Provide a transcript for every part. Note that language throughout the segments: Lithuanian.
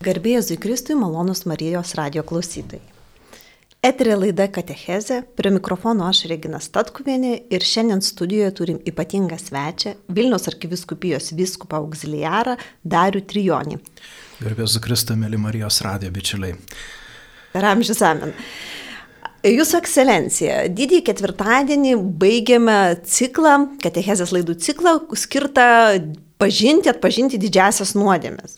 Garbėjai Zikristui malonus Marijos radio klausytojai. Eterė laida Katecheze, prie mikrofono aš Regina Statkuvienė ir šiandien studijoje turim ypatingą svečią Vilnius arkiviskupijos viskupą auxiliarą Darių Trijonį. Garbėjai Zikristui, mėly Marijos radio bičiuliai. Per amžius amen. Jūsų ekscelencija, didįjį ketvirtadienį baigėme ciklą, Katechezės laidų ciklą, skirtą pažinti, atpažinti didžiasias nuodėmės.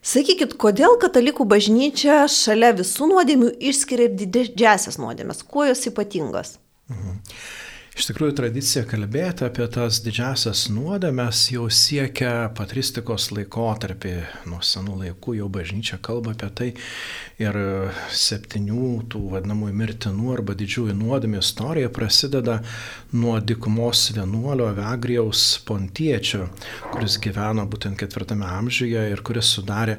Sakykit, kodėl katalikų bažnyčia šalia visų nuodėmių išskiria didžiasias nuodėmės? Kuo jos ypatingos? Mhm. Iš tikrųjų, tradicija kalbėti apie tas didžiasias nuodėmes jau siekia patristikos laikotarpį. Nuo senų laikų jau bažnyčia kalba apie tai ir septynių tų vadinamųjų mirtinų arba didžiųjų nuodėmių istorija prasideda nuo dikumos vienuolio Vegrijaus pontiečio, kuris gyveno būtent ketvirtame amžiuje ir kuris sudarė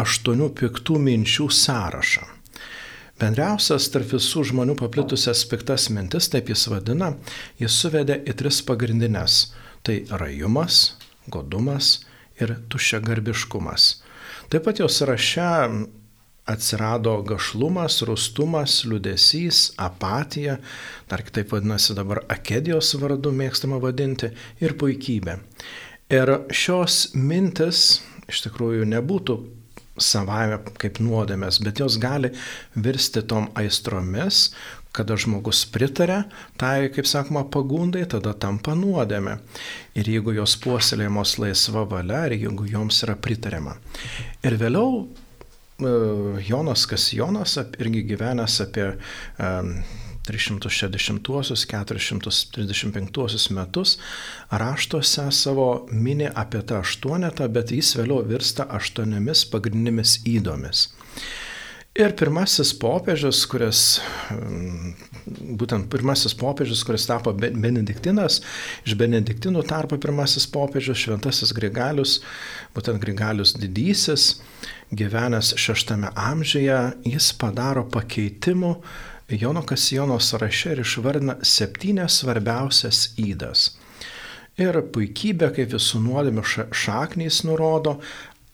aštuonių piktų minčių sąrašą. Bendriausias tarp visų žmonių paplitusias piktas mintis, taip jis vadina, jis suvedė į tris pagrindinės - tai rajumas, godumas ir tuščiagarbiškumas. Taip pat jos raše atsirado gašlumas, rustumas, liudesys, apatija, dar kitaip vadinasi dabar akedijos vardu mėgstama vadinti, ir puikybė. Ir šios mintis iš tikrųjų nebūtų savame kaip nuodėmės, bet jos gali virsti tom aistromis, kada žmogus pritarė tai, kaip sakoma, pagundai, tada tampa nuodėme. Ir jeigu jos puoselėjamos laisva valia, ir jeigu joms yra pritariama. Ir vėliau e, Jonas Kasijonas, irgi gyvenęs apie 360-435 metus raštuose savo mini apie tą aštuonetą, bet jis vėliau virsta aštuoniomis pagrindinėmis įdomis. Ir pirmasis popiežius, kuris, mm, būtent pirmasis popiežius, kuris tapo Benediktinas, iš Benediktinų tarpo pirmasis popiežius, Šventasis Grigalius, būtent Grigalius didysis, gyvenęs šeštame amžiuje, jis padaro pakeitimų Jono Kasijono sąraše ir išvardina septynias svarbiausias įdas. Ir puikybė, kaip visų nuodėmių šaknys nurodo,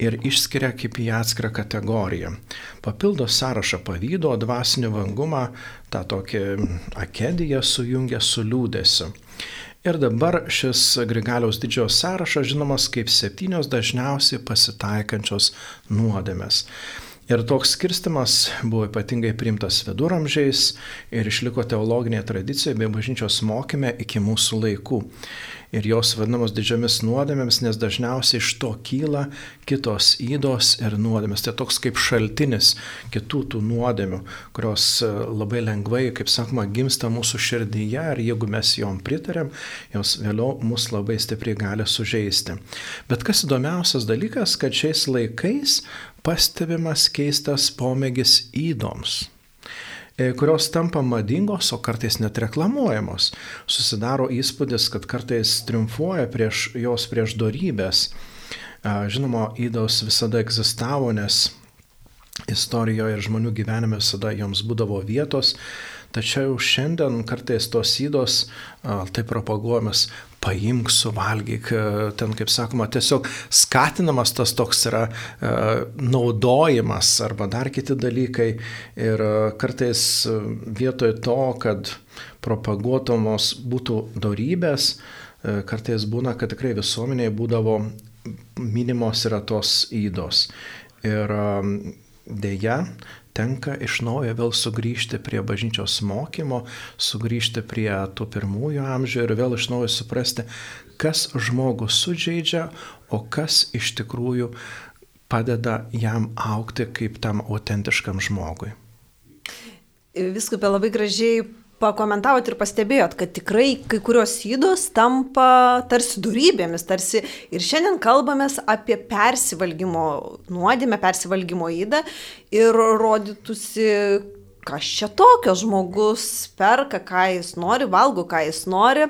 ir išskiria kaip į atskirą kategoriją. Papildo sąrašą pavydo, dvasinį vangumą, tą tokį akediją sujungia su liūdėsiu. Ir dabar šis Grigaliaus didžiojo sąrašas žinomas kaip septynios dažniausiai pasitaikančios nuodėmės. Ir toks skirstimas buvo ypatingai priimtas viduramžiais ir išliko teologinėje tradicijoje bei bažnyčios mokymė iki mūsų laikų. Ir jos vadinamos didžiamis nuodėmėmis, nes dažniausiai iš to kyla kitos įdos ir nuodėmės. Tai toks kaip šaltinis kitų tų nuodėmių, kurios e, labai lengvai, kaip sakoma, gimsta mūsų širdyje ir jeigu mes jom pritarėm, jos vėliau mus labai stipriai gali sužeisti. Bet kas įdomiausias dalykas, kad šiais laikais pastebimas keistas pomėgis įdoms e, kurios tampa madingos, o kartais net reklamuojamos. Susidaro įspūdis, kad kartais triumfuoja prieš jos prieš darybės. Žinoma, įdos visada egzistavo, nes istorijoje ir žmonių gyvenime visada joms būdavo vietos, tačiau šiandien kartais tos įdos taip propaguojamas paimk, suvalgyk, ten, kaip sakoma, tiesiog skatinamas tas toks yra e, naudojimas arba dar kiti dalykai. Ir e, kartais vietoj to, kad propaguotomos būtų darybės, e, kartais būna, kad tikrai visuomenėje būdavo minimos yra tos įdos. Ir dėja, tenka iš naujo vėl sugrįžti prie bažnyčios mokymo, sugrįžti prie tų pirmųjų amžių ir vėl iš naujo suprasti, kas žmogų sužeidžia, o kas iš tikrųjų padeda jam aukti kaip tam autentiškam žmogui. Viskupė labai gražiai pakomentavot ir pastebėjot, kad tikrai kai kurios įdos tampa tarsi durybėmis, tarsi ir šiandien kalbamės apie persivalgymo nuodėmę, persivalgymo įdą ir rodytųsi, kas čia tokio žmogus perka, ką jis nori, valgo, ką jis nori.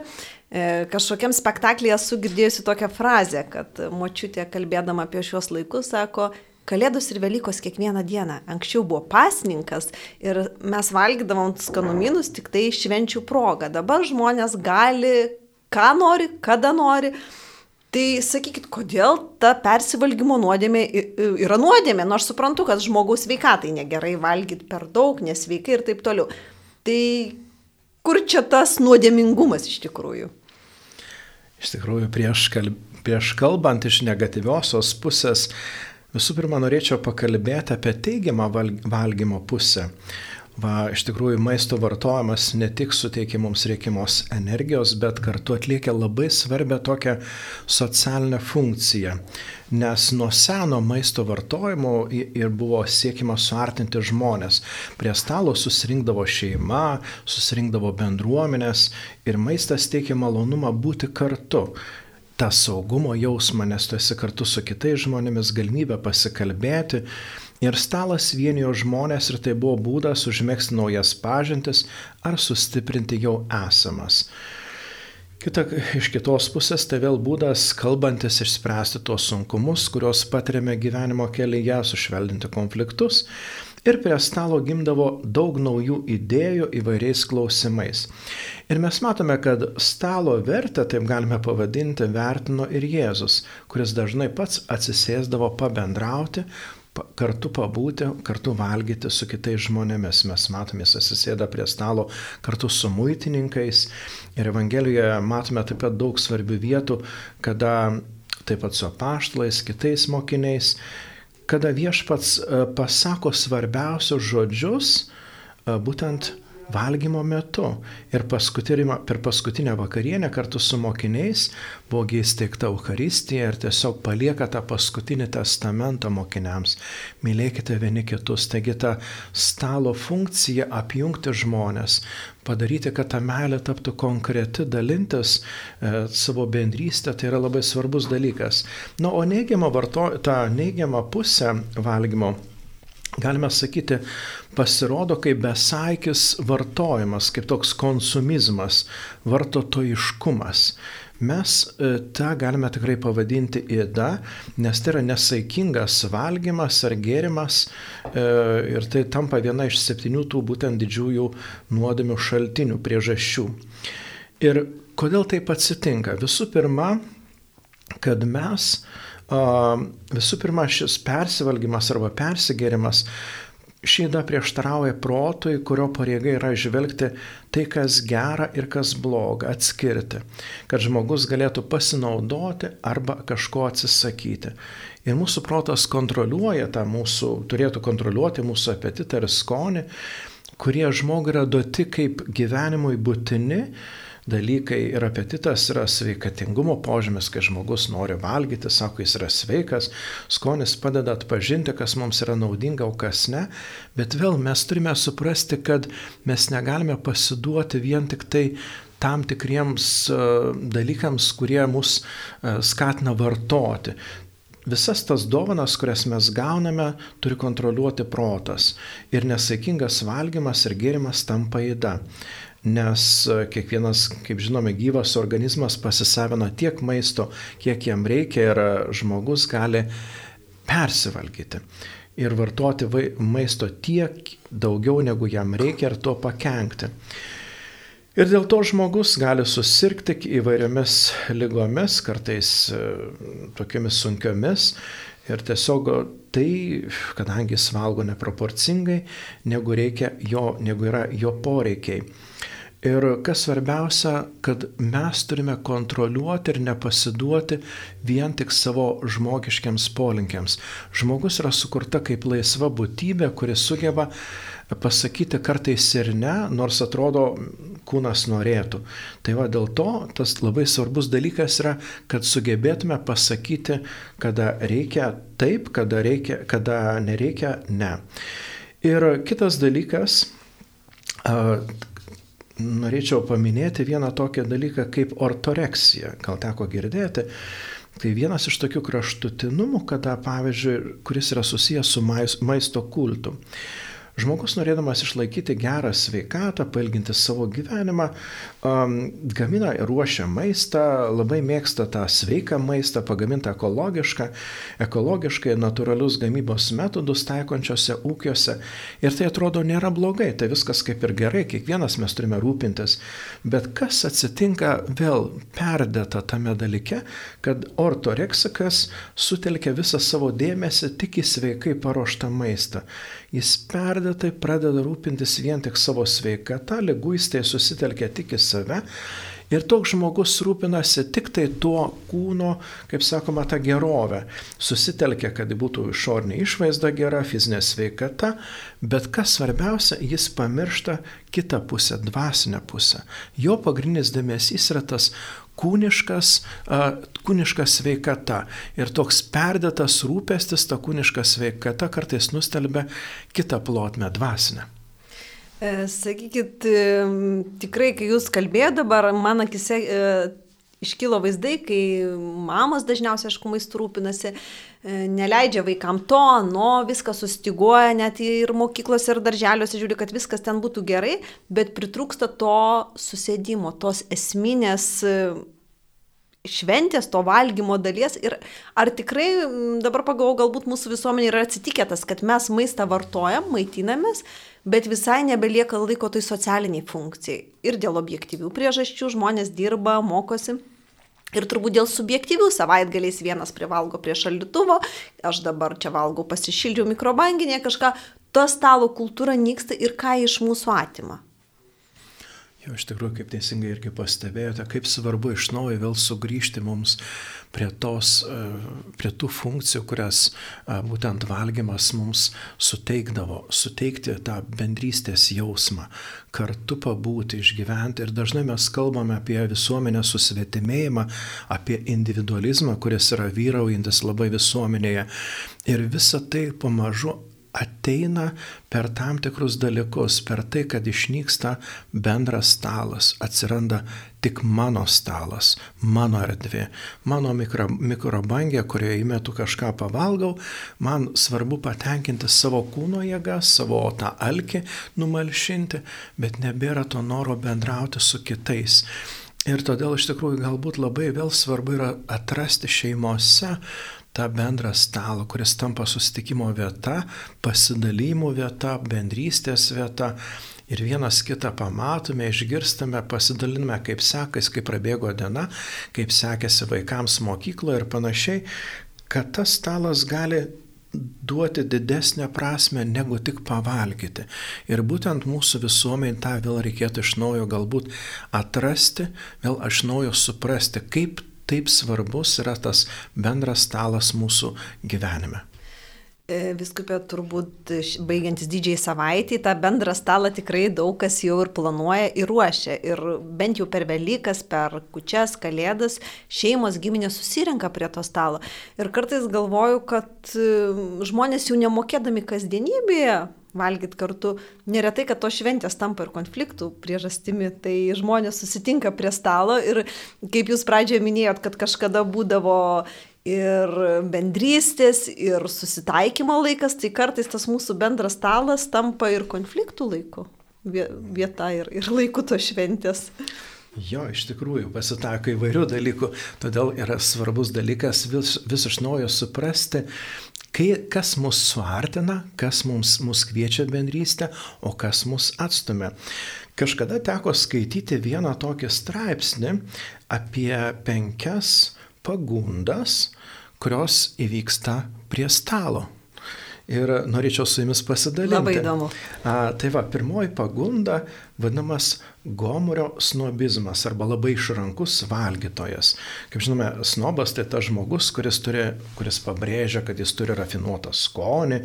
E, kažkokiam spektaklėje esu girdėjusi tokią frazę, kad močiutė kalbėdama apie šios laikus sako, Kalėdos ir Velykos kiekvieną dieną. Anksčiau buvo pasninkas ir mes valgydavom skanumynus tik tai švenčių progą. Dabar žmonės gali, ką nori, kada nori. Tai sakykit, kodėl ta persivalgymo nuodėmė yra nuodėmė, nors suprantu, kad žmogaus veikatai negerai valgyti per daug, nesveikai ir taip toliau. Tai kur čia tas nuodėmingumas iš tikrųjų? Iš tikrųjų, prieš, kalb... prieš kalbant iš negatyviosios pusės, visų pirma, norėčiau pakalbėti apie teigiamą valgymo pusę. Va, iš tikrųjų, maisto vartojimas ne tik suteikia mums reikimos energijos, bet kartu atlieka labai svarbę tokią socialinę funkciją. Nes nuo seno maisto vartojimo ir buvo siekima suartinti žmonės. Prie stalo susirinkdavo šeima, susirinkdavo bendruomenės ir maistas teikia malonumą būti kartu tą saugumo jausmą, nes tu esi kartu su kitais žmonėmis, galimybę pasikalbėti, Ir stalas vienijo žmonės ir tai buvo būdas užmėgsti naujas pažintis ar sustiprinti jau esamas. Kita, iš kitos pusės tai vėl būdas kalbantis išspręsti tuos sunkumus, kuriuos patiriame gyvenimo kelyje, sušvelninti konfliktus. Ir prie stalo gimdavo daug naujų idėjų įvairiais klausimais. Ir mes matome, kad stalo vertę, taip galime pavadinti, vertino ir Jėzus, kuris dažnai pats atsisėsdavo pabendrauti, kartu pabūti, kartu valgyti su kitais žmonėmis. Mes matome, jis atsisėda prie stalo kartu su muitininkais ir Evangelijoje matome taip pat daug svarbių vietų, kada taip pat su apaštlais, kitais mokiniais, kada viešpats e, pasako svarbiausius žodžius e, būtent valgymo metu. Ir per paskutinę vakarienę kartu su mokiniais buvo įsteigta Euharistija ir tiesiog palieka tą paskutinį testamentą mokiniams. Mylėkite vieni kitus. Taigi ta stalo funkcija apjungti žmonės, padaryti, kad ta meilė taptų konkreti, dalintis e, savo bendrystę, tai yra labai svarbus dalykas. Na, o neigiama, varto, ta neigiama pusė valgymo galime sakyti, pasirodo kaip besaikis vartojimas, kaip toks konsumizmas, vartotojiškumas. Mes e, tą galime tikrai pavadinti įda, nes tai yra nesaikingas valgymas ar gėrimas e, ir tai tampa viena iš septynių tų būtent didžiųjų nuodėmių šaltinių priežasčių. Ir kodėl taip atsitinka? Visų pirma, kad mes Visų pirma, šis persivalgymas arba persigėrimas šyda prieštarauja protui, kurio pareiga yra žvelgti tai, kas gera ir kas bloga, atskirti, kad žmogus galėtų pasinaudoti arba kažko atsisakyti. Ir mūsų protas kontroliuoja tą mūsų, turėtų kontroliuoti mūsų apetitą ir skonį, kurie žmogui yra duoti kaip gyvenimui būtini, dalykai ir apetitas yra sveikatingumo požymis, kai žmogus nori valgyti, sako, jis yra sveikas, skonis padeda atpažinti, kas mums yra naudinga, o kas ne, bet vėl mes turime suprasti, kad mes negalime pasiduoti vien tik tai tam tikriems e, dalykams, kurie mus e, skatina vartoti. Visas tas dovanas, kurias mes gauname, turi kontroliuoti protas. Ir nesaikingas valgymas ir gėrimas tampa įda nes e, kiekvienas, kaip žinome, gyvas organizmas pasisavina tiek maisto, kiek jam reikia ir e, žmogus gali persivalgyti ir vartoti maisto tiek daugiau, negu jam reikia ir to pakengti. Ir dėl to žmogus gali susirgti įvairiomis lygomis, kartais e, tokiamis sunkiomis. Ir tiesiog tai, kadangi jis valgo neproporcingai, negu, jo, negu yra jo poreikiai. Ir kas svarbiausia, kad mes turime kontroliuoti ir nepasiduoti vien tik savo žmogiškiams polinkiams. Žmogus yra sukurta kaip laisva būtybė, kuri sugeba pasakyti kartais ir ne, nors atrodo kūnas norėtų. Tai va dėl to tas labai svarbus dalykas yra, kad sugebėtume pasakyti, kada reikia taip, kada, reikia, kada nereikia ne. Ir kitas dalykas, norėčiau paminėti vieną tokią dalyką kaip ortoreksija. Gal teko girdėti. Tai vienas iš tokių kraštutinumų, kada, pavyzdžiui, kuris yra susijęs su maisto kultu. Žmogus norėdamas išlaikyti gerą sveikatą, pailginti savo gyvenimą, um, gamina ir ruošia maistą, labai mėgsta tą sveiką maistą, pagamintą ekologišką, ekologiškai natūralius gamybos metodus taikončiose ūkiuose. Ir tai atrodo nėra blogai, tai viskas kaip ir gerai, kiekvienas mes turime rūpintis. Bet kas atsitinka vėl perdėta tame dalyke, kad ortoreksikas sutelkia visą savo dėmesį tik į sveikai paruoštą maistą. Jis perdėtai pradeda rūpintis vien tik savo sveikatą, lyguistai susitelkia tik į save Ir toks žmogus rūpinasi tik tai tuo kūno, kaip sakoma, tą gerovę. Susitelkia, kad būtų išorinė išvaizda gera, fizinė sveikata, bet kas svarbiausia, jis pamiršta kitą pusę, dvasinę pusę. Jo pagrindinis dėmesys yra tas kūniškas, kūniška sveikata. Ir toks perdėtas rūpestis, ta kūniška sveikata kartais nustelbia kitą plotmę, dvasinę. E, sakykit, e, tikrai, kai jūs kalbėjote dabar, man akise e, iškilo vaizdai, kai mamos dažniausiai, aišku, maistų rūpinasi, neleidžia vaikam to, no, viskas sustiguoja, net ir mokyklose ir darželiuose žiūri, kad viskas ten būtų gerai, bet pritrūksta to susėdimo, tos esminės šventės, to valgymo dalies ir ar tikrai, dabar pagalvoju, galbūt mūsų visuomenė yra atsitikę tas, kad mes maistą vartojam, maitinamės, bet visai nebelieka laiko tai socialiniai funkcijai. Ir dėl objektyvių priežasčių žmonės dirba, mokosi. Ir turbūt dėl subjektyvių savaitgaliais vienas privalgo prie šaldytuvo, aš dabar čia valgau pasišildžiau mikrobanginė kažką, to stalo kultūra nyksta ir ką iš mūsų atima. Jo, iš tikrųjų, kaip teisingai irgi pastebėjote, kaip svarbu iš naujo vėl sugrįžti mums prie, tos, e, prie tų funkcijų, kurias e, būtent valgymas mums suteikdavo, suteikti tą bendrystės jausmą, kartu pabūti, išgyventi. Ir dažnai mes kalbame apie visuomenės susvetimėjimą, apie individualizmą, kuris yra vyraujantis labai visuomenėje. Ir visa tai pamažu ateina per tam tikrus dalykus, per tai, kad išnyksta bendras stalas, atsiranda tik mano stalas, mano erdvė, mano mikro, mikrobangė, kurioje įmetu kažką pavalgau, man svarbu patenkinti savo kūno jėgą, savo tą alkį numalšinti, bet nebėra to noro bendrauti su kitais. Ir todėl iš tikrųjų galbūt labai vėl svarbu yra atrasti šeimose tą bendrą stalą, kuris tampa susitikimo vieta, pasidalymų vieta, bendrystės vieta. Ir vienas kitą pamatome, išgirstame, pasidaliname, kaip sekasi, kaip prabėgo diena, kaip sekėsi vaikams mokykloje ir panašiai, kad tas stalas gali duoti didesnę prasme negu tik pavalgyti. Ir būtent mūsų visuomenė tą vėl reikėtų iš naujo galbūt atrasti, vėl iš naujo suprasti, kaip taip svarbus yra tas bendras stalas mūsų gyvenime. E, viskupė turbūt baigiantis didžiai savaitį, tą bendrą stalą tikrai daug kas jau ir planuoja ir ruošia. Ir bent jau per Velykas, per kučias, kalėdas šeimos giminės susirenka prie to stalo. Ir kartais galvoju, kad e, žmonės jau nemokėdami kasdienybėje valgyti kartu. Neretai, kad to šventės tampa ir konfliktų priežastimi, tai žmonės susitinka prie stalo ir kaip jūs pradžioje minėjot, kad kažkada būdavo ir bendrystės, ir susitaikymo laikas, tai kartais tas mūsų bendras stalas tampa ir konfliktų laiku vieta ir, ir laiku to šventės. Jo, iš tikrųjų, pasitako įvairių dalykų, todėl yra svarbus dalykas vis, vis iš naujo suprasti, Kai, kas mus suartina, kas mums, mus kviečia bendrystę, o kas mus atstumia. Kažkada teko skaityti vieną tokį straipsnį apie penkias pagundas, kurios įvyksta prie stalo. Ir norėčiau su jumis pasidalinti. Labai įdomu. A, tai va, pirmoji pagunda vadinamas gomurio snobizmas arba labai išrankus valgytojas. Kaip žinome, snobas tai tas žmogus, kuris, turi, kuris pabrėžia, kad jis turi rafinuotą skonį,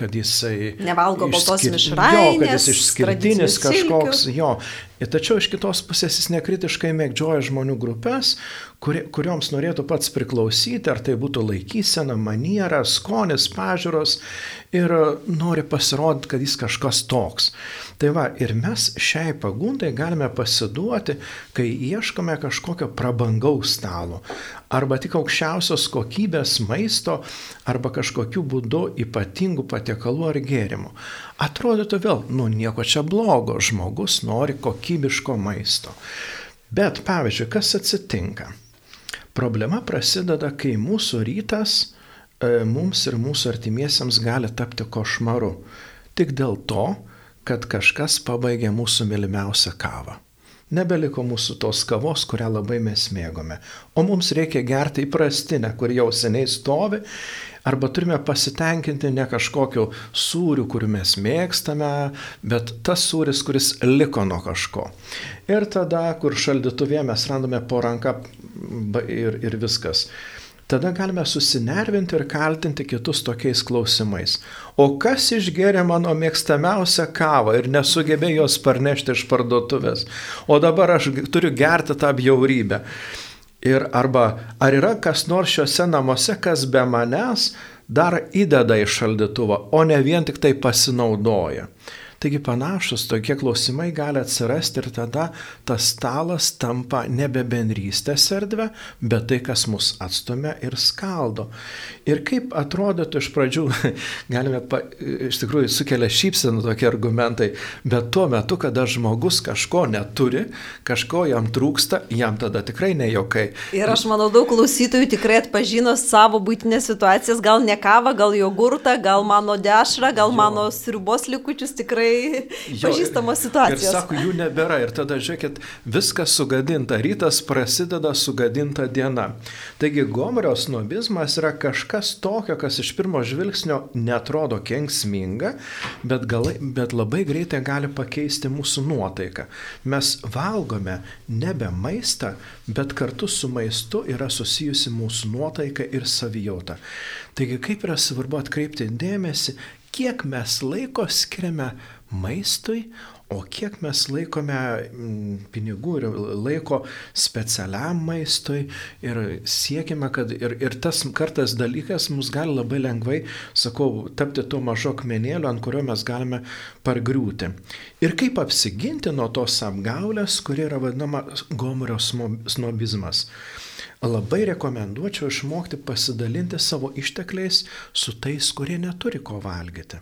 kad jisai... Nevalgo baltos mišrainės. Jo, kad jis išskirtinis kažkoks, silkių. jo. Ir tačiau iš kitos pusės jis nekritiškai mėgdžioja žmonių grupės, kuri, kurioms norėtų pats priklausyti, ar tai būtų laikysena, maniera, skonis, pažiūros ir nori pasirodyti, kad jis kažkas toks. Tai va, ir mes šiai pagundai galime pasiduoti, kai ieškome kažkokio prabangaus stalo, arba tik aukščiausios kokybės maisto, arba kažkokiu būdu ypatingų patiekalų ar gėrimų. Atrodytų vėl, nu nieko čia blogo, žmogus nori kokybiško maisto. Bet, pavyzdžiui, kas atsitinka? Problema prasideda, kai mūsų rytas e, mums ir mūsų artimiesiems gali tapti košmaru. Tik dėl to, kad kažkas pabaigė mūsų mylimiausią kavą. Nebeliko mūsų tos kavos, kurią labai mes mėgome. O mums reikia gerti įprastinę, kur jau seniai stovi. Arba turime pasitenkinti ne kažkokiu sūriu, kurį mes mėgstame, bet tas sūris, kuris liko nuo kažko. Ir tada, kur šaldytuvė mes randame po ranką ir, ir viskas tada galime susinervinti ir kaltinti kitus tokiais klausimais. O kas išgeria mano mėgstamiausią kavą ir nesugebėjo jos parnešti iš parduotuvės? O dabar aš turiu gerti tą bjaurybę. Ir arba ar yra kas nors šiuose namuose, kas be manęs dar įdeda į šaldytuvą, o ne vien tik tai pasinaudoja. Taigi panašus tokie klausimai gali atsirasti ir tada tas stalas tampa nebe bendrystės erdvė, bet tai, kas mus atstumia ir skaldo. Ir kaip atrodytų iš pradžių, galime, pa, iš tikrųjų sukelia šypsenų tokie argumentai, bet tuo metu, kada žmogus kažko neturi, kažko jam trūksta, jam tada tikrai nejokai. Ir aš manau, daug klausytojų tikrai atpažino savo būtinės situacijas, gal ne kavą, gal jogurtą, gal mano dešrą, gal jo. mano sriubos likučius tikrai jo, pažįstamos situacijos. Ir sako, jų nebėra. Ir tada žiūrėkit, viskas sugadinta. Rytas prasideda sugadinta diena. Taigi Gomerio snobizmas yra kažkas tokio, kas iš pirmo žvilgsnio netrodo kenksminga, bet, galai, bet labai greitai gali pakeisti mūsų nuotaiką. Mes valgome nebe maistą, bet kartu su maistu yra susijusi mūsų nuotaika ir savijauta. Taigi kaip yra svarbu atkreipti dėmesį, kiek mes laiko skiriame maistui, o kiek mes laikome mm, pinigų ir laiko specialiam maistui ir siekime, kad ir, ir tas kartas dalykas mus gali labai lengvai, sakau, tapti tuo mažo akmenėliu, ant kurio mes galime pargriūti. Ir kaip apsiginti nuo tos apgaulės, kuri yra vadinama gomurio snobizmas. Labai rekomenduočiau išmokti pasidalinti savo ištekliais su tais, kurie neturi ko valgyti.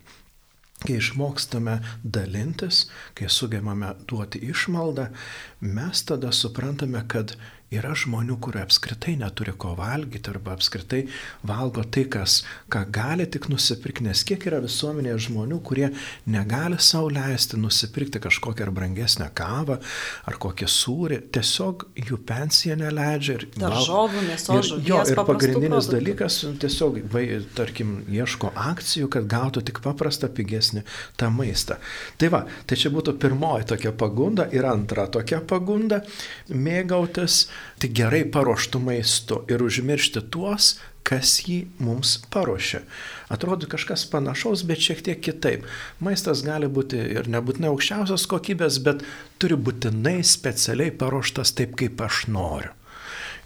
Kai išmokstame dalintis, kai sugebame duoti išmaldą, mes tada suprantame, kad Yra žmonių, kurie apskritai neturi ko valgyti arba apskritai valgo tai, kas, ką gali tik nusipirkti, nes kiek yra visuomenėje žmonių, kurie negali savo leisti nusipirkti kažkokią ar brangesnę kavą ar kokį sūrį, tiesiog jų pensija neleidžia. Ir Daržovų, mėsos, žuvies. Jo, ir pagrindinis produktų. dalykas, tiesiog, vai, tarkim, ieško akcijų, kad gautų tik paprastą, pigesnį tą maistą. Tai va, tai čia būtų pirmoji tokia pagunda ir antra tokia pagunda - mėgautis tik gerai paruoštų maistu ir užmiršti tuos, kas jį mums paruošė. Atrodo kažkas panašaus, bet šiek tiek kitaip. Maistas gali būti ir nebūtinai aukščiausios kokybės, bet turi būtinai specialiai paruoštas taip, kaip aš noriu.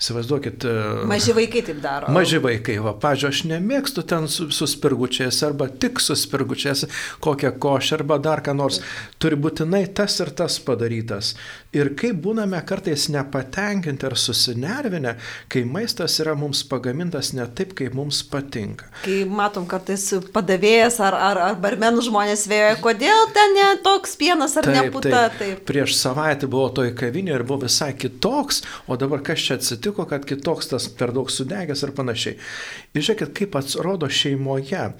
Įsivaizduokit. E, maži vaikai taip daro. Maži vaikai, va, pažiūrėjau, aš nemėgstu ten su, su spirgučiais arba tik su spirgučiais kokią košę arba dar ką nors. Turi būtinai tas ir tas padarytas. Ir kaip būname kartais nepatenkinti ar susinervinę, kai maistas yra mums pagamintas ne taip, kaip mums patinka. Kai matom kartais padavėjas ar, ar, ar barmenų žmonės vėjoja, kodėl ten ne toks pienas ar taip, ne puta. Taip. taip. Prieš savaitę buvo toj kavinė ir buvo visai kitoks, o dabar kas čia atsitiko? Atsitiko, kad kitoks tas per daug sudegęs ir panašiai. Ir žiūrėkit, kaip atrodo šeimoje.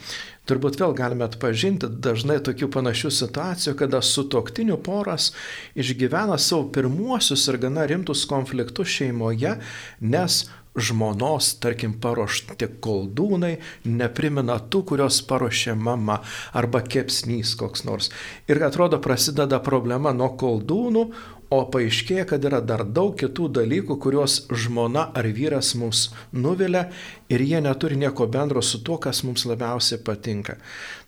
Turbūt vėl galime atpažinti dažnai tokių panašių situacijų, kada sutoktinių poras išgyvena savo pirmuosius ir gana rimtus konfliktus šeimoje, nes žmonos, tarkim, paruošti koldūnai neprimena tų, kurios paruošė mama arba kepsnys koks nors. Ir atrodo prasideda problema nuo koldūnų, o paaiškėja, kad yra dar daug kitų dalykų, kuriuos žmona ar vyras mums nuvilia ir jie neturi nieko bendro su tuo, kas mums labiausiai patinka.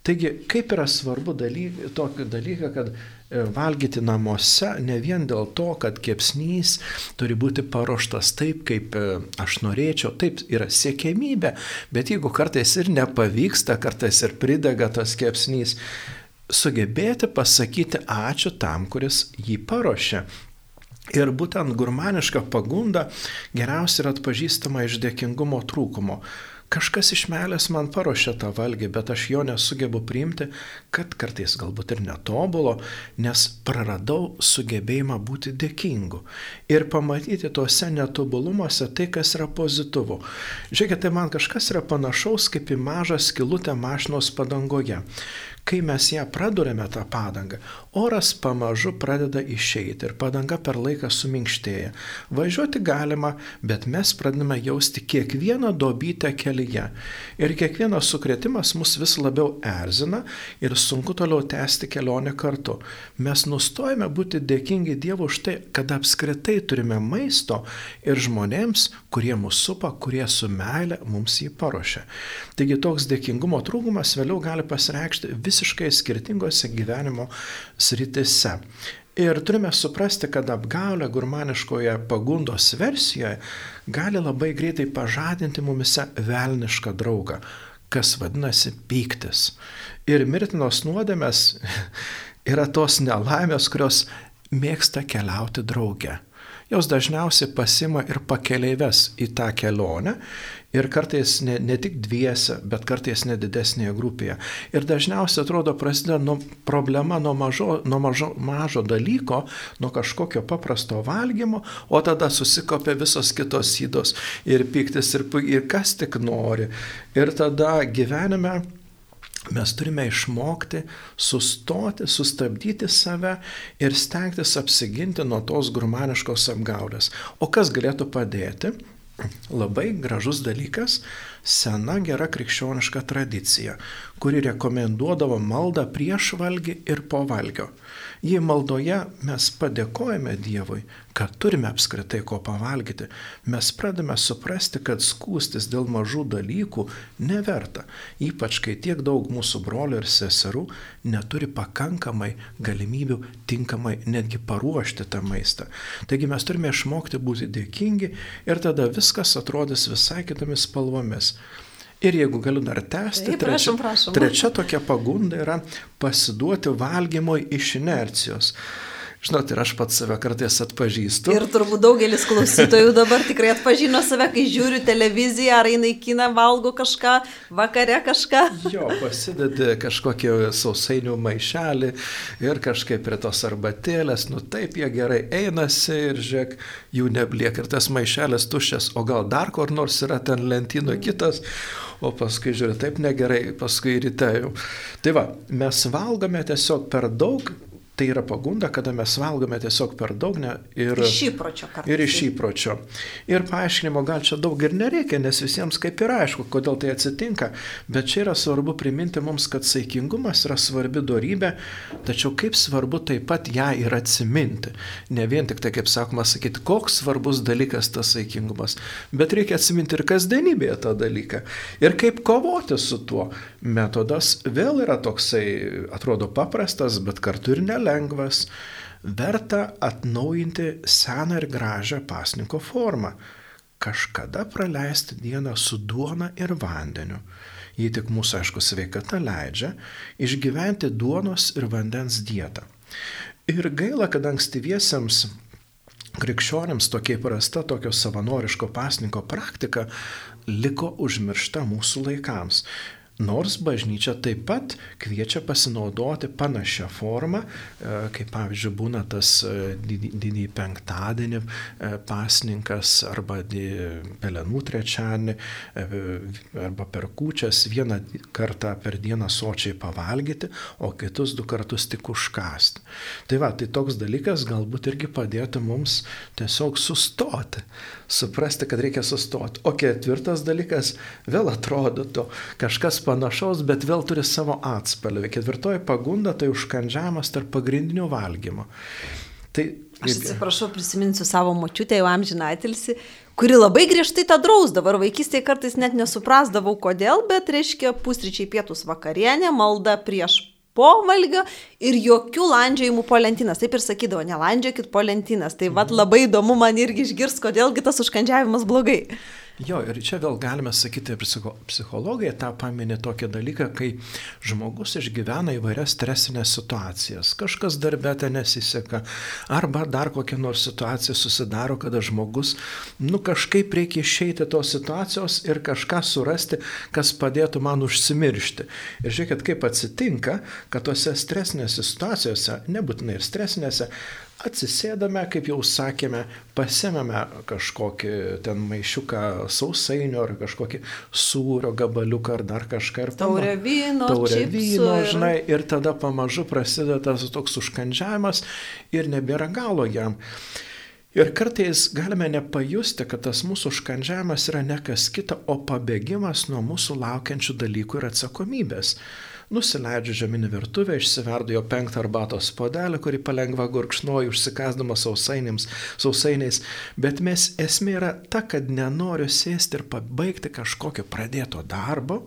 Taigi, kaip yra svarbu dalyk, tokį dalyką, kad e, valgyti namuose ne vien dėl to, kad kepsnys turi būti paruoštas taip, kaip e, aš norėčiau, taip yra siekėmybė, bet jeigu kartais ir nepavyksta, kartais ir pridega tas kepsnys, sugebėti pasakyti ačiū tam, kuris jį paruošė. Ir būtent gurmaniška pagunda geriausiai yra atpažįstama iš dėkingumo trūkumo kažkas iš meilės man paruošė tą valgį, bet aš jo nesugebu priimti, kad kartais galbūt ir netobulo, nes praradau sugebėjimą būti dėkingu ir pamatyti tuose netobulumuose tai, kas yra pozityvu. Žiūrėkite, tai man kažkas yra panašaus kaip į mažą skilutę mašinos padangoje. Kai mes ją pradurėme tą padangą, oras pamažu pradeda išeiti ir padanga per laiką suminkštėja. Važiuoti galima, bet mes pradedame jausti kiekvieną dobytę kelyje. Ir kiekvienas sukretimas mus vis labiau erzina ir sunku toliau tęsti kelionę kartu. Mes nustojame būti dėkingi Dievui už tai, kad apskritai turime maisto ir žmonėms, kurie mus supa, kurie su meile mums jį paruošia. Taigi toks dėkingumo trūkumas vėliau gali pasireikšti vis visiškai skirtingose gyvenimo sritise. Ir turime suprasti, kad apgaulė gurmaniškoje pagundos versijoje gali labai greitai pažadinti mumise velnišką draugą, kas vadinasi pyktis. Ir mirtinos nuodėmės yra tos nelaimės, kurios mėgsta keliauti drauge jos dažniausiai pasima ir pakeleives į tą kelionę ir kartais ne, ne tik dviese, bet kartais nedidesnėje grupėje. Ir dažniausiai atrodo prasideda nuo problema nuo, mažo, nuo mažo, mažo dalyko, nuo kažkokio paprasto valgymo, o tada susikopia visos kitos įdos ir piktis ir, ir kas tik nori. Ir tada gyvenime Mes turime išmokti sustoti, sustabdyti save ir stengtis apsiginti nuo tos grumaniškos apgaulės. O kas galėtų padėti? Labai gražus dalykas - sena gera krikščioniška tradicija, kuri rekomenduodavo maldą prieš valgį ir po valgio. Jei maldoje mes padėkojame Dievui, kad turime apskritai ko pavalgyti, mes pradame suprasti, kad skūstis dėl mažų dalykų neverta, ypač kai tiek daug mūsų brolių ir seserų neturi pakankamai galimybių tinkamai netgi paruošti tą maistą. Taigi mes turime išmokti būti dėkingi ir tada viskas atrodys visai kitomis spalvomis. Ir jeigu galiu dar tęsti, Taip, prašom, prašom. trečia tokia pagunda yra pasiduoti valgymui iš inercijos. Žinot, ir aš pats save kartais atpažįstu. Ir turbūt daugelis klausytojų dabar tikrai atpažino save, kai žiūriu televiziją, ar eina į kiną, valgo kažką, vakare kažką. Jo, pasidedi kažkokį sausainių maišelį ir kažkaip prie tos arbatėlės, nu taip jie gerai einasi ir žiūrėk, jų nebliek ir tas maišelis tuščias, o gal dar kur nors yra ten lentyno kitas, o paskui žiūri, taip negerai, paskui ryte jau. Tai va, mes valgome tiesiog per daug tai yra pagunda, kada mes valgome tiesiog per daug ne, ir, iš įpročio kartais. Ir iš įpročio. Ir paaiškinimo gal čia daug ir nereikia, nes visiems kaip ir aišku, kodėl tai atsitinka, bet čia yra svarbu priminti mums, kad saikingumas yra svarbi darybė, tačiau kaip svarbu taip pat ją ir atsiminti. Ne vien tik tai, kaip sakoma, sakyti, koks svarbus dalykas tas saikingumas, bet reikia atsiminti ir kasdienybėje tą dalyką. Ir kaip kovoti su tuo. Metodas vėl yra toksai, atrodo paprastas, bet kartu ir nelengvas lengvas, verta atnaujinti seną ir gražią pasninko formą. Kažkada praleisti dieną su duona ir vandeniu. Jei tik mūsų, aišku, sveikata leidžia, išgyventi duonos ir vandens dietą. Ir gaila, kad ankstyviesiems krikščionims tokia įprasta tokio savanoriško pasninko praktika liko užmiršta mūsų laikams. Nors bažnyčia taip pat kviečia pasinaudoti panašią formą, e, kaip pavyzdžiui būna tas e, didįjį penktadienį e, pasninkas arba pelenų trečiadienį arba per kūčias vieną kartą per dieną sočiai pavalgyti, o kitus du kartus tik užkasti. Tai va, tai toks dalykas galbūt irgi padėtų mums tiesiog sustoti, suprasti, kad reikia sustoti. O ketvirtas dalykas vėl atrodo kažkas panašaus, bet vėl turi savo atspalvį. Ketvirtoji pagunda tai užkandžiavimas tarp pagrindinių valgymo. Tai, Aš atsiprašau, prisiminsiu savo močiutę jau amžinaitilsi, kuri labai griežtai tą drausdavo ir vaikystėje kartais net nesuprasdavau kodėl, bet reiškia pusryčiai pietus vakarienė, malda prieš po valgio ir jokių landžiojimų po lentynas. Taip ir sakydavo, nelandžiokit po lentynas. Tai vad labai įdomu man irgi išgirs, kodėlgi tas užkandžiavimas blogai. Jo, ir čia vėl galime sakyti, psicho, psichologija tą paminė tokį dalyką, kai žmogus išgyvena įvairias stresinės situacijas. Kažkas darbė ten nesiseka, arba dar kokia nors situacija susidaro, kada žmogus, nu kažkaip reikia išeiti tos situacijos ir kažką surasti, kas padėtų man užsimiršti. Ir žiūrėkit, kaip atsitinka, kad tose stresinėse situacijose, nebūtinai ir stresinėse, atsisėdame, kaip jau sakėme, pasimame kažkokį ten maišiuką sausainio ar kažkokį sūrio gabaliuką ar dar kažką. Taurė vyno. Taurė vyno, ir... žinai, ir tada pamažu prasideda tas toks užkandžiavimas ir nebėra galo jam. Ir kartais galime nepajusti, kad tas mūsų užkandžiavimas yra ne kas kita, o pabėgimas nuo mūsų laukiančių dalykų ir atsakomybės. Nusileidžiu žeminį virtuvę, išsiverdu jo penktą arbatos podelį, kurį palengva gurkšnoju, užsikasdamas sausainiais, bet mes esmė yra ta, kad nenoriu sėsti ir pabaigti kažkokio pradėto darbo,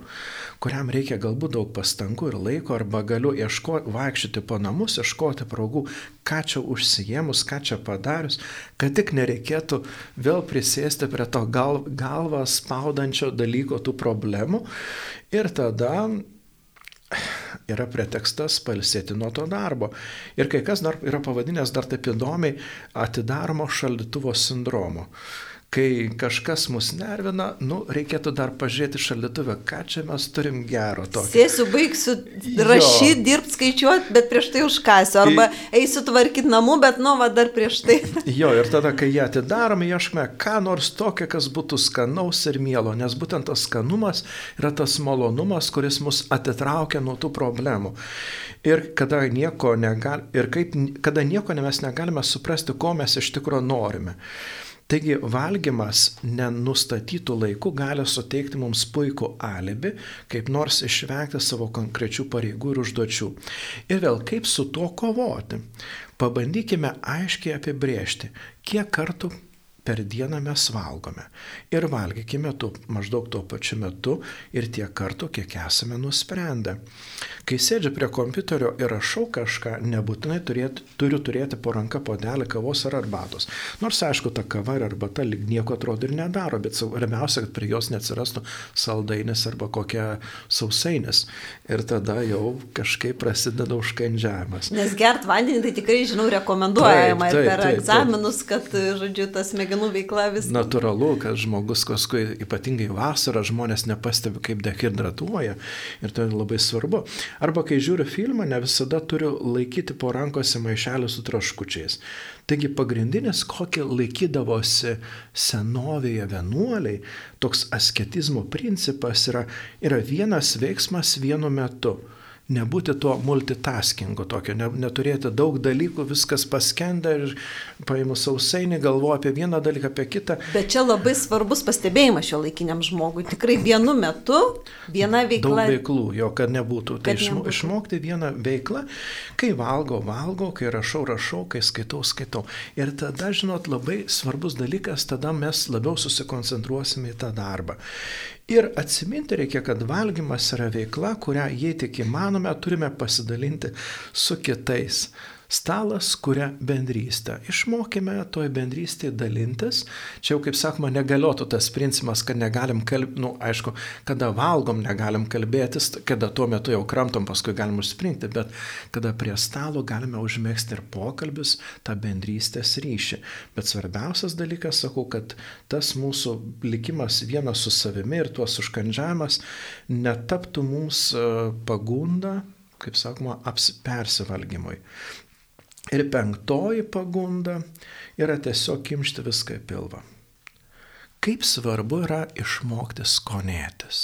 kuriam reikia galbūt daug pastangų ir laiko, arba galiu ieškoti, vaikščioti po namus, ieškoti praugų, ką čia užsijėmus, ką čia padarius, kad tik nereikėtų vėl prisėsti prie to gal, galvą spaudančio dalyko tų problemų. Ir tada yra pretekstas palsėti nuo to darbo. Ir kai kas dar yra pavadinęs dar taip įdomiai atidaromo šaldytuvo sindromo kai kažkas mus nervina, nu, reikėtų dar pažiūrėti šalituvę, ką čia mes turim gero tokio. Sėsiu, baigsiu rašyti, dirbti, skaičiuoti, bet prieš tai užkasiu. Arba eisiu tvarkyti namų, bet nu, va dar prieš tai. jo, ir tada, kai jie atidarome, ieškome ką nors tokio, kas būtų skanaus ir mielo, nes būtent tas skanumas yra tas malonumas, kuris mus atitraukia nuo tų problemų. Ir kada nieko, negal, ir kaip, kada nieko mes negalime suprasti, ko mes iš tikrųjų norime. Taigi valgymas nenustatytų laikų gali suteikti mums puikų alibi, kaip nors išvengti savo konkrečių pareigų ir užduočių. Ir vėl kaip su tuo kovoti. Pabandykime aiškiai apibriežti, kiek kartų per dieną mes valgome. Ir valgykime tu maždaug tuo pačiu metu ir tiek kartų, kiek esame nusprendę. Kai sėdžiu prie kompiuterio ir rašau kažką, nebūtinai turėti, turiu turėti po ranką podelį kavos ar arbatos. Nors aišku, ta kava ir arbata lyg nieko atrodo ir nedaro, bet svarbiausia, kad prie jos neatsirastų saldainis arba kokia sausainis. Ir tada jau kažkaip prasideda užkandžiavimas. Nes gert vandenį tai tikrai, žinau, rekomenduojama taip, taip, ir per taip, egzaminus, kad, žodžiu, tas smegenų smegenų veikla vis. Natūralu, kad žmogus paskui, ypatingai vasarą, žmonės nepastebi, kaip dehidratuoja ir tai labai svarbu. Arba kai žiūriu filmą, ne visada turiu laikyti po rankose maišelį su traškučiais. Taigi pagrindinis, kokį laikydavosi senovėje vienuoliai, toks asketizmo principas yra, yra vienas veiksmas vienu metu nebūti tuo multitaskingu tokio, ne, neturėti daug dalykų, viskas paskenda ir paimu sausainį, galvoju apie vieną dalyką, apie kitą. Bet čia labai svarbus pastebėjimas šio laikiniam žmogui. Tikrai vienu metu viena veikla. Daug veiklų, jo, kad nebūtų. Tai kad nebūtų. išmokti vieną veiklą, kai valgo, valgo, kai rašau, rašau, kai skaitau, skaitau. Ir tada, žinot, labai svarbus dalykas, tada mes labiau susikoncentruosime į tą darbą. Ir atsiminti reikia, kad valgymas yra veikla, kurią, jei tik įmanome, turime pasidalinti su kitais. Stalas kuria bendrystę. Išmokime toj bendrystėje dalintis. Čia jau, kaip sakoma, negaliotų tas principas, kad negalim kalbėti, nu, aišku, kada valgom, negalim kalbėtis, kada tuo metu jau kramtom, paskui galim užspringti, bet kada prie stalo galime užmėgsti ir pokalbius, tą bendrystės ryšį. Bet svarbiausias dalykas, sakau, kad tas mūsų likimas vienas su savimi ir tuos užkandžiavimas netaptų mums e, pagunda kaip sakoma, persivalgymui. Ir penktoji pagunda yra tiesiog kimšti viską į pilvą. Kaip svarbu yra išmokti skonėtis.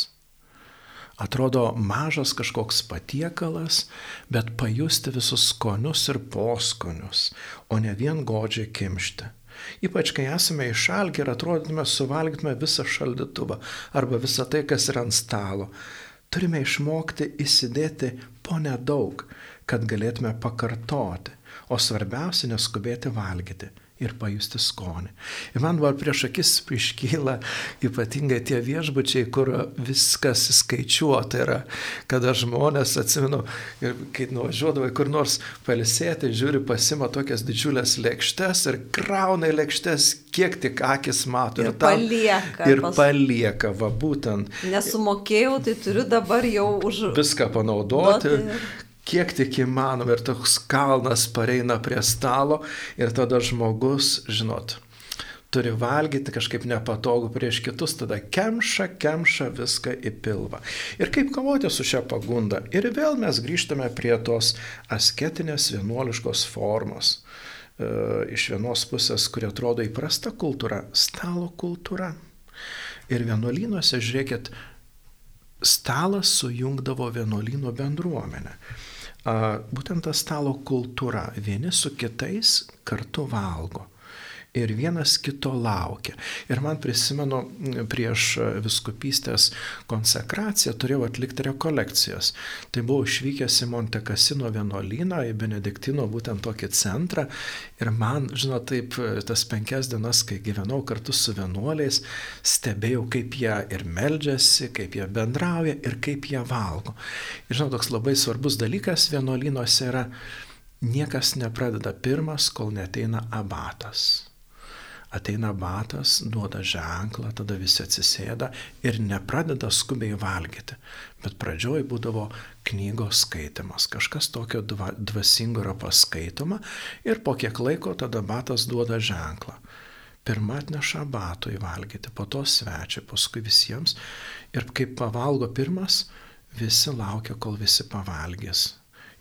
Atrodo mažas kažkoks patiekalas, bet pajusti visus skonius ir poskonius, o ne vien godžiai kimšti. Ypač kai esame išalgę ir atrodytume suvalgytume visą šaldytuvą arba visą tai, kas yra ant stalo. Turime išmokti įsidėti po nedaug, kad galėtume pakartoti o svarbiausia neskubėti valgyti. ir pajusti skonį. Ir man buvo prieš akis iškyla ypatingai tie viešbučiai, kur viskas skaičiuota yra, kada žmonės, atsimenu, kai nuvažiuodavo kur nors palisėti, žiūri, pasima tokias didžiulės lėkštes ir krauna lėkštes, kiek tik akis mato. Ir, ir tam, palieka. Ir pas... palieka, va būtent. Nesumokėjau, tai turiu dabar jau už... Viską panaudoti. Duoti kiek tik įmanoma ir toks kalnas pareina prie stalo ir tada žmogus, žinot, turi valgyti kažkaip nepatogu prieš kitus, tada kemša, kemša viską į pilvą. Ir kaip kovoti su šia pagunda? Ir vėl mes grįžtame prie tos asketinės vienuoliškos formos. E, iš vienos pusės, kuri atrodo įprasta kultūra, stalo kultūra. Ir vienuolynuose, žiūrėkit, stalas sujungdavo vienuolyno bendruomenę būtent ta stalo kultūra. Vieni su kitais kartu valgo ir vienas kito laukia. Ir man prisimenu, prieš viskupystės konsekraciją turėjau atlikti rekolekcijas. Tai buvau išvykęs į Monte Casino vienuolyną, į Benediktino būtent tokį centrą. Ir man, žinot, taip, tas penkias dienas, kai gyvenau kartu su vienuoliais, stebėjau, kaip jie ir meldžiasi, kaip jie bendrauja ir kaip jie valgo. Ir žinot, toks labai svarbus dalykas vienuolynuose yra, niekas nepradeda pirmas, kol neteina abatas ateina batas, duoda ženklą, tada visi atsisėda ir nepradeda skubiai valgyti. Bet pradžioj būdavo knygos skaitimas, kažkas tokio dvasingo yra paskaitoma ir po kiek laiko tada batas duoda ženklą. Pirmą atneša batų įvalgyti, po to svečiai, paskui visiems. Ir kaip pavalgo pirmas, visi laukia, kol visi pavalgys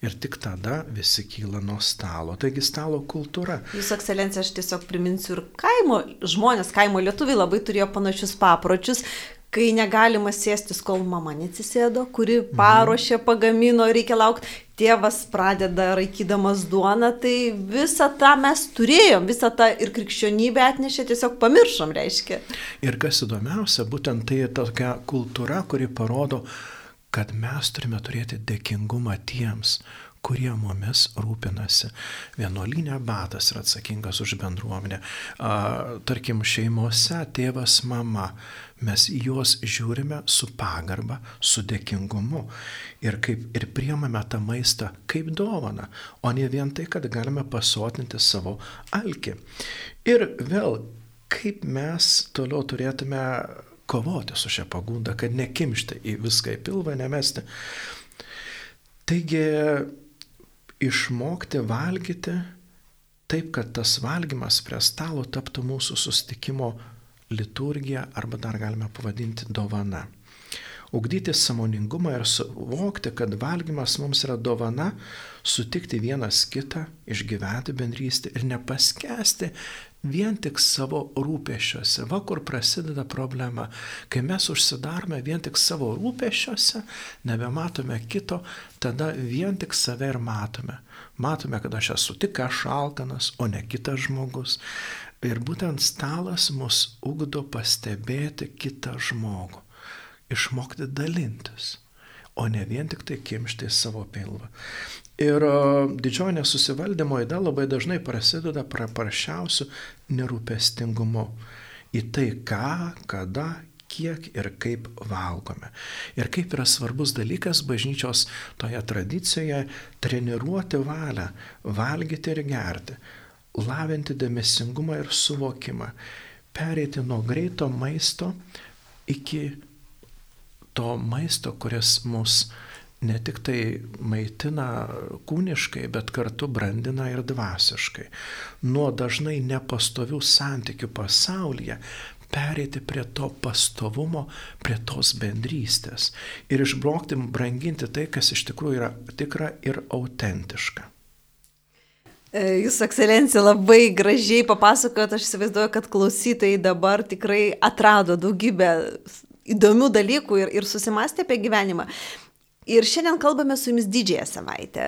ir tik tada visi kyla nuo stalo. Taigi stalo kultūra. Jūsų ekscelencija, aš tiesiog priminsiu ir kaimo žmonės, kaimo lietuviai labai turėjo panašius papročius, kai negalima sėstis, kol mama neatsisėdo, kuri mhm. paruošė, pagamino, reikia laukti, tėvas pradeda raikydamas duoną, tai visą tą mes turėjom, visą tą ir krikščionybę atnešė, tiesiog pamiršom, reiškia. Ir kas įdomiausia, būtent tai tokia kultūra, kuri parodo, kad mes turime turėti dėkingumą tiems, kurie mumis rūpinasi. Vienuolinė batas yra atsakingas už bendruomenę. Tarkim, šeimose tėvas, mama, mes juos žiūrime su pagarba, su dėkingumu ir, kaip, ir priemame tą maistą kaip dovana, o ne vien tai, kad galime pasotinti savo alkį. Ir vėl, kaip mes toliau turėtume kovoti su šia pagunda, kad nekimšti į viską į pilvą, nemesti. Taigi išmokti valgyti taip, kad tas valgymas prie stalo taptų mūsų sustikimo liturgija arba dar galime pavadinti dovana. Ugdyti samoningumą ir suvokti, kad valgymas mums yra dovana, sutikti vienas kitą, išgyventi bendrystę ir nepaskesti vien tik savo rūpešiuose. Va kur prasideda problema. Kai mes užsidarome vien tik savo rūpešiuose, nebematome kito, tada vien tik save ir matome. Matome, kad aš esu tik aš alkanas, o ne kitas žmogus. Ir būtent stalas mus ugdo pastebėti kitą žmogų, išmokti dalintis, o ne vien tik tai kimšti savo pilvą. Ir didžioji nesusivaldymo įda labai dažnai prasideda paprasčiausiu nerūpestingumu į tai, ką, kada, kiek ir kaip valgome. Ir kaip yra svarbus dalykas bažnyčios toje tradicijoje treniruoti valią, valgyti ir gerti, lavinti dėmesingumą ir suvokimą, pereiti nuo greito maisto iki to maisto, kuris mus ne tik tai maitina kūniškai, bet kartu brandina ir dvasiškai. Nuo dažnai nepastovių santykių pasaulyje pereiti prie to pastovumo, prie tos bendrystės ir išbrokti, branginti tai, kas iš tikrųjų yra tikra ir autentiška. E, Jūsų ekscelencija labai gražiai papasakojot, aš įsivaizduoju, kad klausytojai dabar tikrai atrado daugybę įdomių dalykų ir, ir susimastė apie gyvenimą. Ir šiandien kalbame su jumis didžiąją savaitę.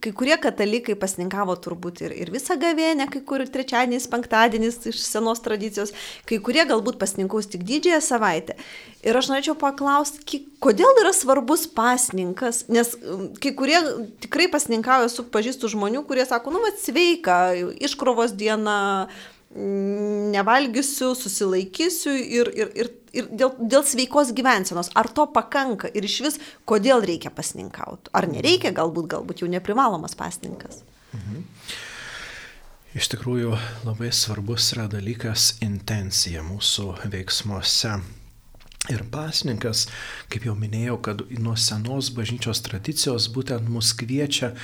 Kai kurie katalikai pasninkavo turbūt ir, ir visą gavėnę, kai kur trečiadienis, penktadienis iš senos tradicijos, kai kurie galbūt pasninkaus tik didžiąją savaitę. Ir aš norėčiau paklausti, kodėl yra svarbus pasninkas, nes um, kai kurie tikrai pasninkauja, su pažįstu žmonių, kurie sako, nu, va, sveika, iškrovos diena, nevalgysiu, susilaikysiu ir, ir, ir, ir dėl, dėl sveikos gyvensenos. Ar to pakanka ir iš vis, kodėl reikia pasninkauti? Ar nereikia, galbūt, galbūt jau neprivalomas pasninkas? Mhm. Iš tikrųjų labai svarbus yra dalykas intencija mūsų veiksmuose. Ir pasninkas, kaip jau minėjau, kad nuo senos bažnyčios tradicijos būtent mus kviečia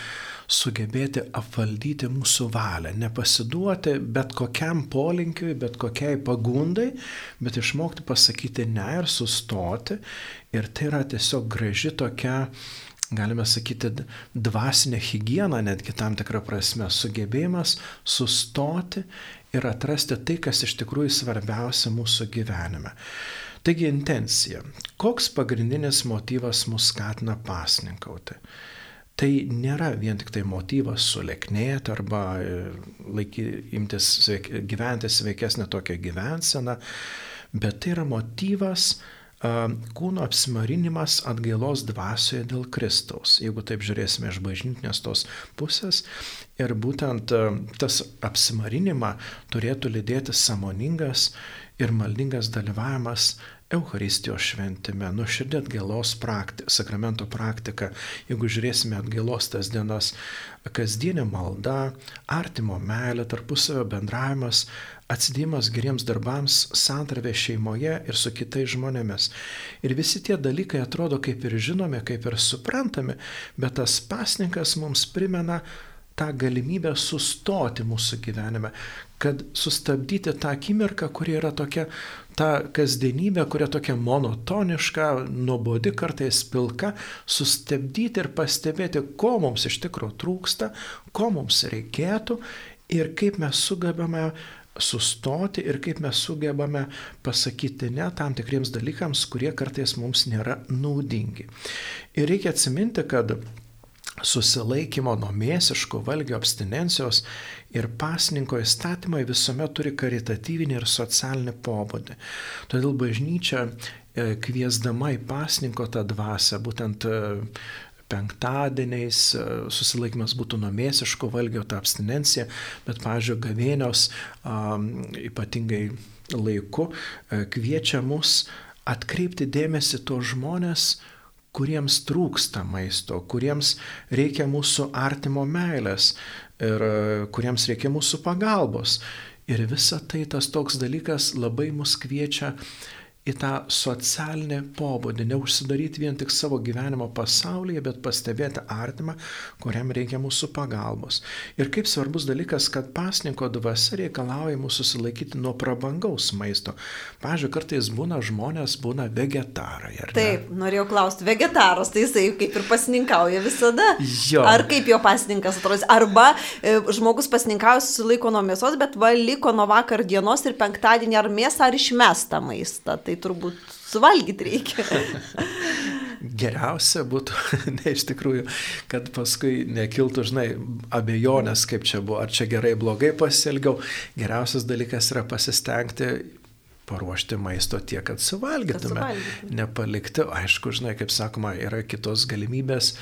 sugebėti apvaldyti mūsų valią, nepasiduoti bet kokiam polinkiui, bet kokiai pagundai, bet išmokti pasakyti ne ir sustoti. Ir tai yra tiesiog graži tokia galime sakyti, dvasinė hygiena, netgi tam tikrą prasme, sugebėjimas sustoti ir atrasti tai, kas iš tikrųjų svarbiausia mūsų gyvenime. Taigi intencija. Koks pagrindinis motyvas mus skatina pasninkauti? Tai nėra vien tik tai motyvas suleknėti arba e, laiky, imtis sveik, gyventi sveikesnę tokią gyvenseną, bet tai yra motyvas kūno apsimarinimas atgailos dvasioje dėl Kristaus, jeigu taip žiūrėsime iš bažnytinės tos pusės. Ir būtent tas apsimarinimą turėtų lydėti samoningas ir maldingas dalyvavimas Euharistijos šventime, nuoširdė atgailos praktika, sakramento praktika, jeigu žiūrėsime atgailos tas dienas, kasdienė malda, artimo meilė, tarpusavio bendravimas, atsidėjimas geriems darbams, santravė šeimoje ir su kitais žmonėmis. Ir visi tie dalykai atrodo kaip ir žinomi, kaip ir suprantami, bet tas pasninkas mums primena, tą galimybę sustoti mūsų gyvenime, kad sustabdyti tą akimirką, kuri yra tokia, ta kasdienybė, kuria tokia monotoniška, nuobodi kartais pilka, sustabdyti ir pastebėti, ko mums iš tikrųjų trūksta, ko mums reikėtų ir kaip mes sugebame sustoti ir kaip mes sugebame pasakyti ne tam tikriems dalykams, kurie kartais mums nėra naudingi. Ir reikia atsiminti, kad susilaikymo nuo mėsiškų valgio abstinencijos ir pasninko įstatymai visuomet turi karitatyvinį ir socialinį pobūdį. Todėl bažnyčia e, kviesdama į pasninko tą dvasę, būtent e, penktadieniais e, susilaikymas būtų nuo mėsiško valgio, ta abstinencija, bet, pavyzdžiui, gavėnios ypatingai laiku kviečia mus atkreipti dėmesį to žmonės, kuriems trūksta maisto, kuriems reikia mūsų artimo meilės ir e, kuriems reikia mūsų pagalbos. Ir visa tai tas toks dalykas labai mus kviečia į tą socialinį pobūdį, neužsidaryti vien tik savo gyvenimo pasaulyje, bet pastebėti artimą, kuriam reikia mūsų pagalbos. Ir kaip svarbus dalykas, kad pasninko dvasia reikalauja mūsų susilaikyti nuo prabangaus maisto. Pavyzdžiui, kartais būna žmonės, būna vegetarai. Taip, norėjau klausti, vegetaras, tai jisai kaip ir pasninkauja visada. Jo. Ar kaip jo pasninkas atrodys? Arba e, žmogus pasninkauja, susilaiko nuo mėsos, bet va liko nuo vakar dienos ir penktadienį ar mėsą ar išmestą maistą. Tai tai turbūt suvalgyti reikia. Geriausia būtų, ne iš tikrųjų, kad paskui nekiltų, žinai, abejonės, kaip čia buvo, ar čia gerai, blogai pasielgiau. Geriausias dalykas yra pasistengti paruošti maisto tiek, kad suvalgytume. Kad suvalgytume. Nepalikti, aišku, žinai, kaip sakoma, yra kitos galimybės,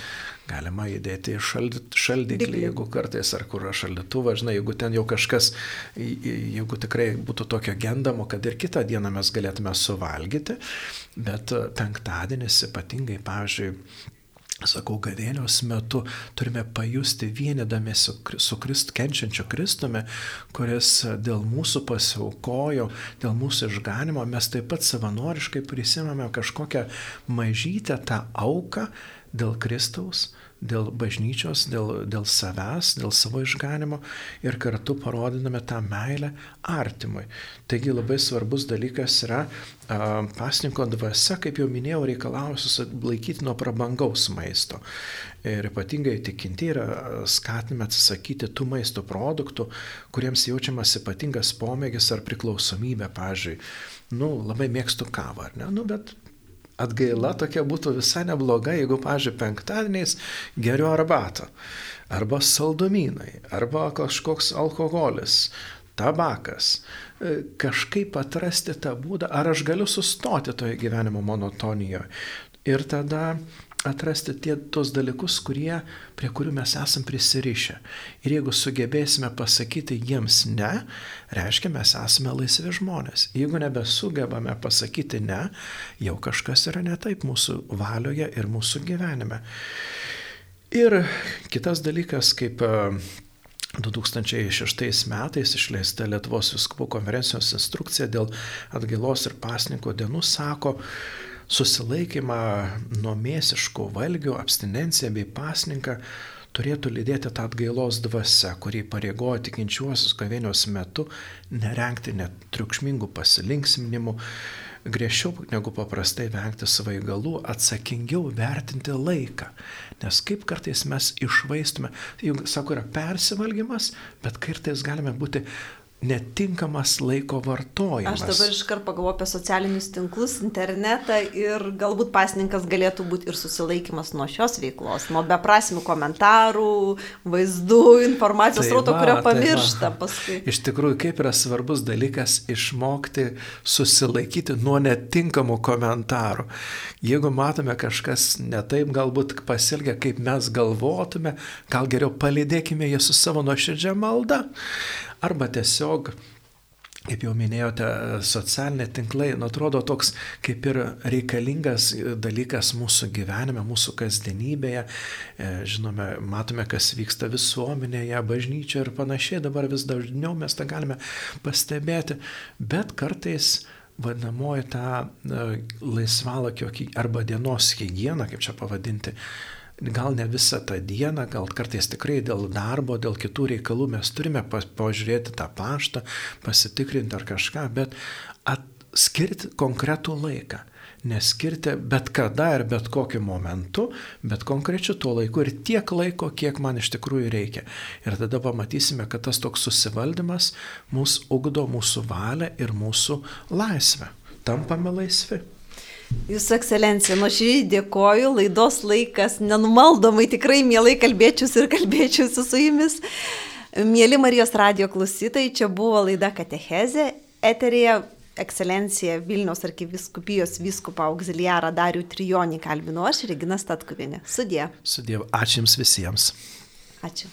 galima įdėti į šaldyt, šaldiklį, jeigu kartais ar kur šaldytuvą, žinai, jeigu ten jau kažkas, jeigu tikrai būtų tokio gendamo, kad ir kitą dieną mes galėtume suvalgyti, bet penktadienis ypatingai, pavyzdžiui, sakau, gavėnios metu turime pajusti vienydami su, su Krist, kenčiančiu Kristumi, kuris dėl mūsų pasiaukojo, dėl mūsų išganimo, mes taip pat savanoriškai prisimame kažkokią mažytę tą auką dėl Kristaus, dėl bažnyčios, dėl, dėl savęs, dėl savo išganimo ir kartu parodiname tą meilę artimui. Taigi labai svarbus dalykas yra a, pasninko dvasia, kaip jau minėjau, reikalauja susilaikyti nuo prabangaus maisto. Ir ypatingai tikinti yra skatinami atsisakyti tų maisto produktų, kuriems jaučiamas ypatingas pomėgis ar priklausomybė, pavyzdžiui, nu, labai mėgstu kavą, ar ne, nu, bet atgaila tokia būtų visai nebloga, jeigu, pažiūrėjau, penktadieniais geriu arbatą, arba saldumynai, arba kažkoks alkoholis, tabakas, e, kažkaip atrasti tą būdą, ar aš galiu sustoti toje gyvenimo monotonijoje. Ir tada atrasti tie, tos dalykus, kurie, prie kurių mes esam prisirišę. Ir jeigu sugebėsime pasakyti jiems ne, reiškia, mes esame laisvi žmonės. Jeigu nebesugebame pasakyti ne, jau kažkas yra ne taip mūsų valioje ir mūsų gyvenime. Ir kitas dalykas, kaip 2006 e, metais išleista Lietuvos viskupų konferencijos instrukcija dėl atgailos ir pasninko dienų sako, susilaikymą nuo mėsiškų valgių, abstinenciją bei pasninką turėtų lydėti tą atgailos dvasia, kurį pareigoja tikinčiuosius gavėnios metu nerengti net triukšmingų pasilinksminimų, griežčiau negu paprastai vengti svaigalų, atsakingiau vertinti laiką. Nes kaip kartais mes išvaistume, juk sako, yra persivalgymas, bet kartais galime būti netinkamas laiko vartojimas. Aš dabar iškart pagalvoju apie socialinius tinklus, internetą ir galbūt pasninkas galėtų būti ir susilaikimas nuo šios veiklos, nuo beprasmių komentarų, vaizdų, informacijos tai rauto, kurio pamiršta tai paskui. Iš tikrųjų, kaip yra svarbus dalykas išmokti susilaikyti nuo netinkamų komentarų. Jeigu matome kažkas netaip galbūt pasielgia, kaip mes galvotume, gal geriau palidėkime jį su savo nuoširdžia malda arba tiesiog kaip jau minėjote, socialiniai tinklai, nu, atrodo toks kaip ir reikalingas dalykas mūsų gyvenime, mūsų kasdienybėje. E, žinome, matome, kas vyksta visuomenėje, bažnyčioje ir panašiai, dabar vis dažniau mes tą galime pastebėti, bet kartais vadinamoji ta e, laisvalakio arba dienos hygiena, kaip čia pavadinti, gal ne visą tą dieną, gal kartais tikrai dėl darbo, dėl kitų reikalų mes turime pažiūrėti tą paštą, pasitikrinti ar kažką, bet skirti konkretų laiką. Neskirti bet kada ir bet kokiu momentu, bet konkrečiu tuo laiku ir tiek laiko, kiek man iš tikrųjų reikia. Ir tada pamatysime, kad tas toks susivaldymas mūsų ugdo mūsų valią ir mūsų laisvę. Tampame laisvi. Jūsų ekscelencija, nuoširdžiai dėkoju, laidos laikas nenumaldomai, tikrai mielai kalbėčiausi ir kalbėčiausi su jumis. Mėly Marijos radio klausytojai, čia buvo laida Katechezė, eterėje ekscelencija Vilniaus arkiviskupijos viskupą auxiliarą Darių Trijonį kalbinu aš, Regina Statkuvinė. Sudė. Sudė, ačiū Jums visiems. Ačiū.